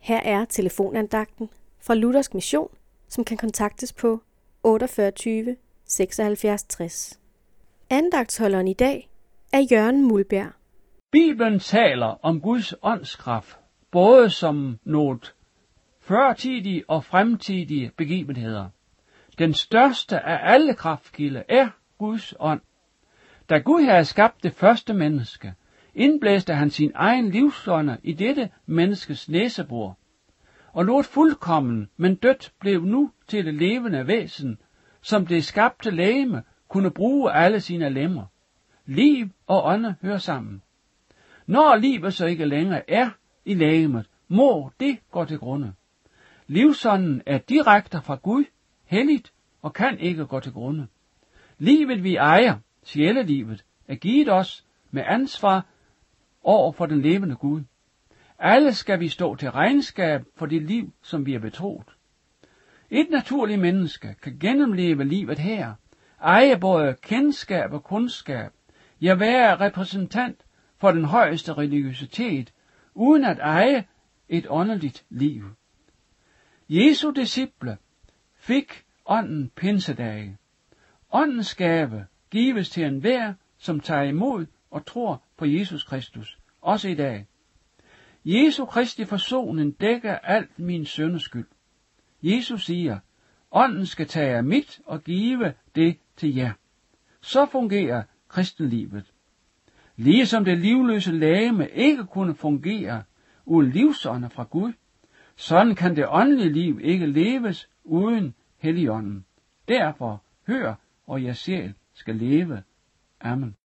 Her er telefonandagten fra Luthersk Mission, som kan kontaktes på 48 76 60. Andagtsholderen i dag er Jørgen Mulberg. Bibelen taler om Guds åndskraft, både som noget førtidige og fremtidige begivenheder. Den største af alle kraftkilder er Guds ånd. Da Gud havde skabt det første menneske, indblæste han sin egen livsånder i dette menneskes næsebor. Og noget fuldkommen, men dødt blev nu til det levende væsen, som det skabte lægeme kunne bruge alle sine lemmer. Liv og ånde hører sammen. Når livet så ikke længere er i lægemet, må det gå til grunde. Livsånden er direkte fra Gud, helligt og kan ikke gå til grunde. Livet vi ejer, sjælelivet, er givet os med ansvar over for den levende Gud. Alle skal vi stå til regnskab for det liv, som vi er betroet. Et naturligt menneske kan gennemleve livet her, eje både kendskab og kundskab, ja være repræsentant for den højeste religiøsitet, uden at eje et åndeligt liv. Jesu disciple fik ånden pinsedage. Åndens gave gives til enhver, som tager imod og tror på Jesus Kristus, også i dag. Jesu Kristi forsoning dækker alt min søndeskyld. Jesus siger, ånden skal tage af mit og give det til jer. Så fungerer kristenlivet. Ligesom det livløse lægeme ikke kunne fungere uden livsånder fra Gud, sådan kan det åndelige liv ikke leves uden Helligånden. Derfor hør, og jeg sjæl skal leve. Amen.